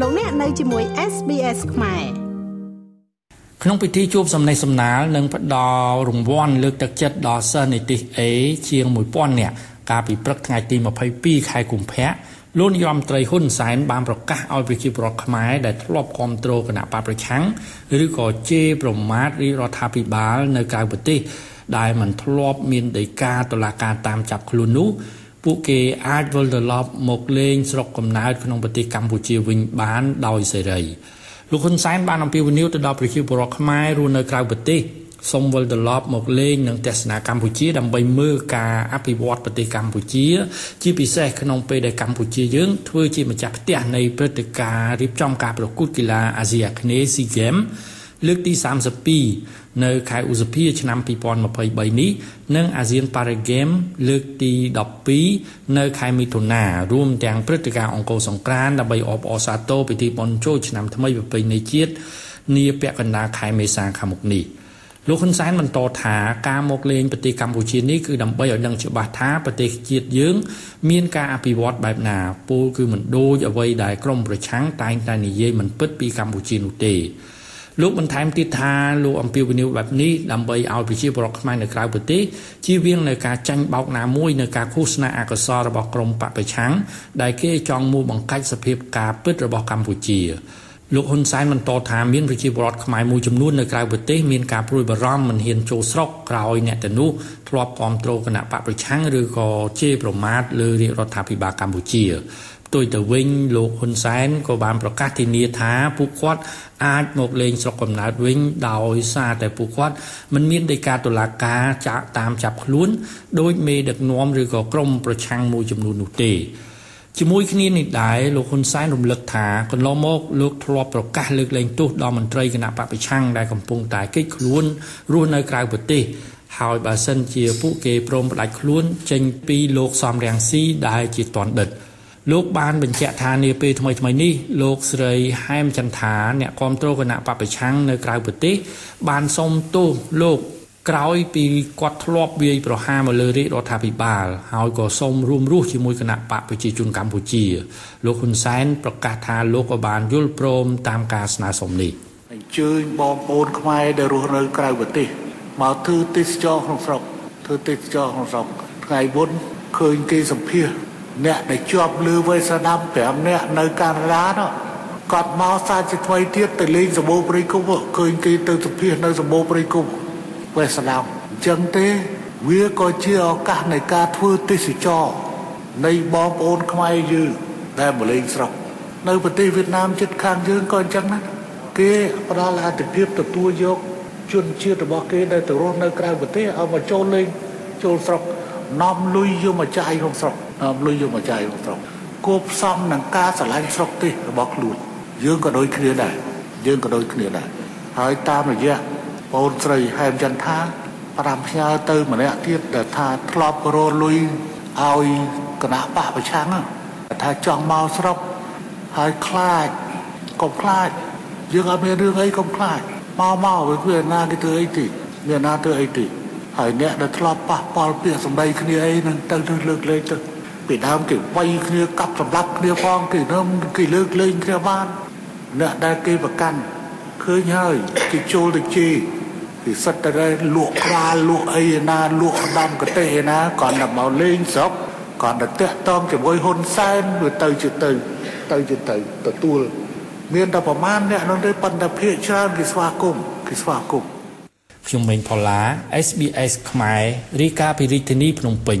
លោកអ្នកនៅជាមួយ SBS ខ្មែរក្នុងពិធីជួបសំណេះសំណាលនិងផ្ដល់រង្វាន់លើកទឹកចិត្តដល់សិស្សនិទ្ទេស A ជាង1000នាក់កាលពីព្រឹកថ្ងៃទី22ខែកុម្ភៈលោកនាយរដ្ឋមន្ត្រីហ៊ុនសែនបានប្រកាសឲ្យប្រជាពលរដ្ឋខ្មែរដែលធ្លាប់គ្រប់គ្រងគណៈបកប្រឆាំងឬក៏ជេរប្រមាថរាជរដ្ឋាភិបាលនៅក្រៅប្រទេសដែលមិនធ្លាប់មានដីកាតុលាការតាមចាប់ខ្លួននោះ ពួកគេអាចវិលត្រឡប់មកលេងស្រុកកំណើតក្នុងប្រទេសកម្ពុជាវិញបានដោយសេរីលោកហ៊ុនសែនបានអំពាវនាវទៅដល់ប្រជាពលរដ្ឋខ្មែររស់នៅក្រៅប្រទេសសូមវិលត្រឡប់មកលេងនឹងទស្សនាកម្ពុជាដើម្បីមើលការអភិវឌ្ឍប្រទេសកម្ពុជា ជាពិសេសក្នុងពេលដែលកម្ពុជាយើងធ្វើជាម្ចាស់ផ្ទះនៃព្រឹត្តិការណ៍រៀបចំការប្រកួតកីឡាអាស៊ីអាគ្នេយ៍ SEA Games លើកទី32នៅខែឧសភាឆ្នាំ2023នេះនិងអាស៊ានប៉ារ៉ាហ្គេមលើកទី12នៅខែមិថុនារួមទាំងព្រឹត្តិការណ៍អង្គរសង្ក្រានដើម្បីអបអរសាទរពិធីបុណ្យចូលឆ្នាំថ្មីប្រពៃណីជាតិនាពាក់កណ្ដាលខែមេសាខាងមុខនេះលោកហ៊ុនសែនបន្តថាការមកលេងប្រទេសកម្ពុជានេះគឺដើម្បីឲ្យដឹងច្បាស់ថាប្រទេសជាតិយើង មានការអភិវឌ្ឍបែបណាពោលគឺមិនដូចអ្វីដែលក្រមប្រឆាំងតែងតែនិយាយមិនពិតពីកម្ពុជានោះទេ លោកបន្ថែមទៀតថាលោកអំពាវនាវបែបនេះដើម្បីឲ្យប្រជាពលរដ្ឋខ្មែរនៅក្រៅប្រទេសជៀសវាងនៅការចាញ់បោកណាមួយនៅការឃោសនាអកុសលរបស់ក្រមបពប្រឆាំងដែលគេចង់មូលបង្កាច់សភាពការពិតរបស់កម្ពុជាលោកហ៊ុនសែនបន្តថាមានប្រជាពលរដ្ឋខ្មែរមួយចំនួននៅក្រៅប្រទេសមានការព្រួយបារម្ភមិនហ៊ានចូលស្រុកក្រោយអ្នកទាំងនោះធ្លាប់គ្រប់គ្រងគណៈបកប្រឆាំងឬក៏ជេរប្រមាថលើរាជរដ្ឋាភិបាលកម្ពុជា ផ្ទុយទៅវិញលោកហ៊ុនសែនក៏បានប្រកាសធានាថាពួកគាត់អាចមកលេងស្រុកកំណើតវិញដោយសារតែពួកគាត់មិនមានដីកាតុលាការចាក់តាមចាប់ខ្លួនដោយមេដឹកនាំឬក៏ក្រុមប្រឆាំងមួយចំនួននោះទេជាមួយគ្នានេះដែរលោកហ៊ុនសែនរំលឹកថាកន្លងមកលោកធ្លាប់ប្រកាសលើកលែងទោសដល់មន្ត្រីគណៈបពប្រឆាំងដែលកំពុងតែកិច្ចខ្លួនរស់នៅក្រៅប្រទេសហើយបើសិនជាពួកគេព្រមផ្ដាច់ខ្លួនចេញពីលោកសំរាំងស៊ីដែលជាតនដិត លោកបានបញ្ជាក់ថានាពេលថ្មីថ្មីនេះលោកស្រីហែមចន្ទថាអ្នកគ្រប់គ្រងគណៈបពប្រឆាំងនៅក្រៅប្រទេសបានសុំទោសលោកក្រោយពីគាត់ធ្លាប់វាយប្រហារមកលើរាជរដ្ឋាភិបាលហើយក៏សូមរួមរស់ជាមួយគណៈបកប្រជាជនកម្ពុជា លោកហ៊ុនសែនប្រកាសថាលោកក៏បានយល់ព្រមតាមការស្នើសុំនេះអញ្ជើញបងប្អូនខ្មែរដែលរស់នៅក្រៅប្រទេសមកធ្វើទេសចរក្នុងស្រុកធ្វើទេសចរក្នុងស្រុកថ្ងៃមុនឃើញគេសម្ភាស អ្នកដែលជាប់លើវ័យសាដាំ5នាក់នៅកាណាដានោះគាត់មកសាជាថ្មីទៀតទៅលេងសម្បូរព្រៃគុកឃើញគេទៅសម្ភាសនៅសម្បូរព្រៃគុកវេស្ដាំអញ្ចឹងទេវាក៏ជាឱកាសនៃការធ្វើទេសចរនៃបងប្អូនខ្មែរយើងដែលមកលេងស្រុកនៅប្រទេសវៀតណាមជិតខាងយើងក៏អញ្ចឹងណាគេផ្ដល់អាទិភាពទទួលយកជនជាតិរបស់គេដែលទៅរស់នៅក្រៅប្រទេសឲ្យមកចូលលេងចូលស្រុកនាំលុយយកមកចាយក្នុងស្រុកនាំ លុយយកមកចាយក្នុងស្រុកគួបផ្សំនឹងការឆ្លាញ់ស្រុកទេសរបស់ខ្លួនយើងក៏ដូចគ្នាដែរយើងក៏ដូចគ្នាដែរហើយតាមរយៈបងស្រីហែមចន្ទថាប្រាំផ្ញើទៅម្នាក់ទៀតដែលថាធ្លាប់រលុយឲ្យគណៈបកប្រឆាំងថាចង់មកស្រុកហើយខ្លាចកុំខ្លាចយើងអត់មានរឿងអីកុំខ្លាចមកមកវាណាគេធ្វើអីទីមានណាធ្វើអីទីហើយអ្នកដែលធ្លាប់ប៉ះពាល់ពាក្យសម្ដីគ្នាអីនឹងទៅទៅលើកលែងទៅ ពីដើមគេវាយគ្នាកាប់សម្លាប់គ្នាផងគេនឹងគេលើកលែងគ្នាបានអ្នកដែលគេប្រកាន់ឃើញហើយគេចូលទៅជេរគេសិតតែលក់ក្បាលលក់អីណាលក់ដំកទេសឯណាគាត់តែមកលេងស្រុកគាត់ទៅតាក់តងជាមួយហ៊ុនសែនវាទៅជាទៅទៅជាទៅទទួល មានតែប្រមាណអ្នកនោះទេប៉ុន្តែភាកច្រើនគេស្វាគមន៍គេស្វាគមន៍ខ្ញុំមេងផល្លា SBS ខ្មែររីកាពីរាជធានីភ្នំពេញ